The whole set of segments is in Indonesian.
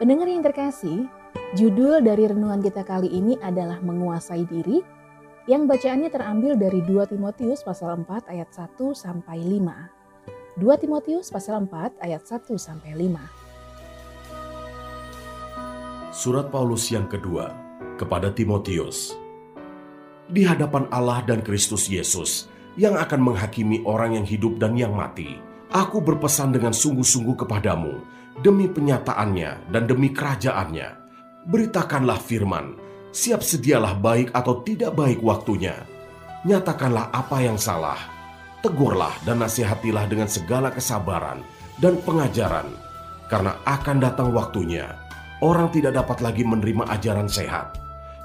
Pendengar yang terkasih, judul dari renungan kita kali ini adalah menguasai diri yang bacaannya terambil dari 2 Timotius pasal 4 ayat 1 sampai 5. 2 Timotius pasal 4 ayat 1 sampai 5. Surat Paulus yang kedua kepada Timotius. Di hadapan Allah dan Kristus Yesus yang akan menghakimi orang yang hidup dan yang mati, aku berpesan dengan sungguh-sungguh kepadamu demi penyataannya dan demi kerajaannya. Beritakanlah firman, siap sedialah baik atau tidak baik waktunya. Nyatakanlah apa yang salah, tegurlah dan nasihatilah dengan segala kesabaran dan pengajaran, karena akan datang waktunya orang tidak dapat lagi menerima ajaran sehat,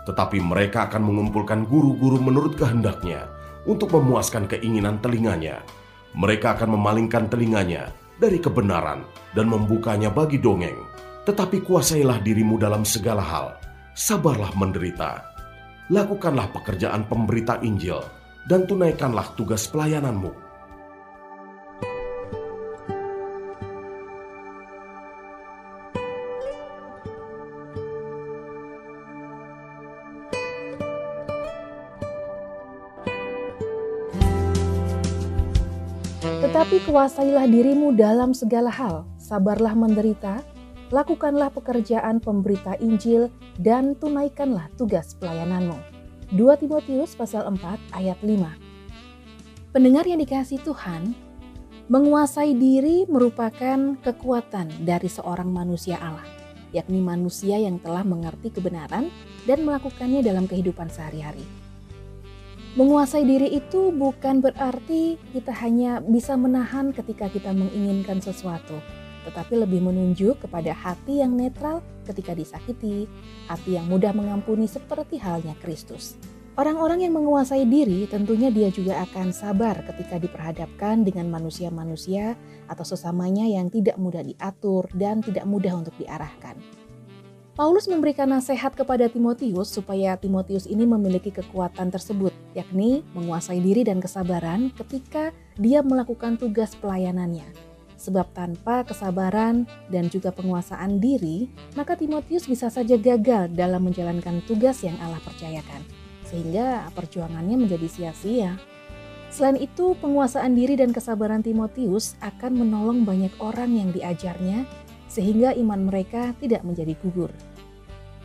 tetapi mereka akan mengumpulkan guru-guru menurut kehendaknya untuk memuaskan keinginan telinganya. Mereka akan memalingkan telinganya dari kebenaran dan membukanya bagi dongeng. Tetapi kuasailah dirimu dalam segala hal, sabarlah menderita. Lakukanlah pekerjaan pemberita Injil dan tunaikanlah tugas pelayananmu Tetapi kuasailah dirimu dalam segala hal, sabarlah menderita, lakukanlah pekerjaan pemberita Injil, dan tunaikanlah tugas pelayananmu. 2 Timotius pasal 4 ayat 5 Pendengar yang dikasih Tuhan, menguasai diri merupakan kekuatan dari seorang manusia Allah, yakni manusia yang telah mengerti kebenaran dan melakukannya dalam kehidupan sehari-hari. Menguasai diri itu bukan berarti kita hanya bisa menahan ketika kita menginginkan sesuatu, tetapi lebih menunjuk kepada hati yang netral ketika disakiti, hati yang mudah mengampuni seperti halnya Kristus. Orang-orang yang menguasai diri tentunya dia juga akan sabar ketika diperhadapkan dengan manusia-manusia atau sesamanya yang tidak mudah diatur dan tidak mudah untuk diarahkan. Paulus memberikan nasihat kepada Timotius supaya Timotius ini memiliki kekuatan tersebut, yakni menguasai diri dan kesabaran ketika dia melakukan tugas pelayanannya. Sebab tanpa kesabaran dan juga penguasaan diri, maka Timotius bisa saja gagal dalam menjalankan tugas yang Allah percayakan, sehingga perjuangannya menjadi sia-sia. Selain itu, penguasaan diri dan kesabaran Timotius akan menolong banyak orang yang diajarnya sehingga iman mereka tidak menjadi gugur.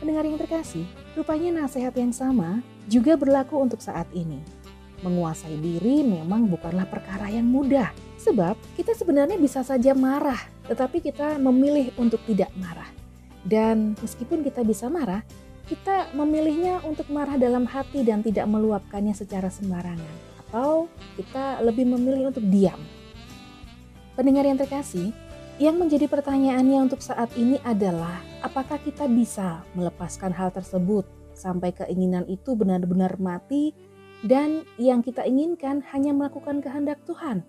Pendengar yang terkasih, rupanya nasihat yang sama juga berlaku untuk saat ini. Menguasai diri memang bukanlah perkara yang mudah, sebab kita sebenarnya bisa saja marah, tetapi kita memilih untuk tidak marah. Dan meskipun kita bisa marah, kita memilihnya untuk marah dalam hati dan tidak meluapkannya secara sembarangan, atau kita lebih memilih untuk diam. Pendengar yang terkasih, yang menjadi pertanyaannya untuk saat ini adalah apakah kita bisa melepaskan hal tersebut sampai keinginan itu benar-benar mati dan yang kita inginkan hanya melakukan kehendak Tuhan.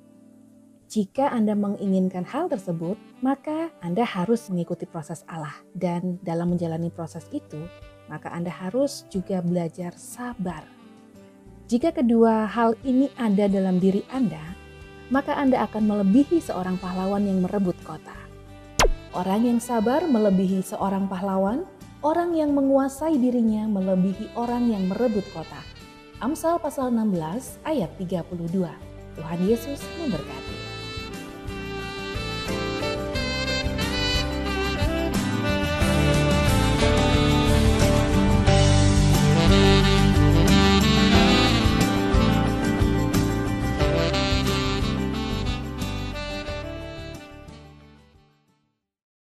Jika Anda menginginkan hal tersebut, maka Anda harus mengikuti proses Allah dan dalam menjalani proses itu, maka Anda harus juga belajar sabar. Jika kedua hal ini ada dalam diri Anda, maka Anda akan melebihi seorang pahlawan yang merebut kota. Orang yang sabar melebihi seorang pahlawan, orang yang menguasai dirinya melebihi orang yang merebut kota. Amsal pasal 16 ayat 32. Tuhan Yesus memberkati.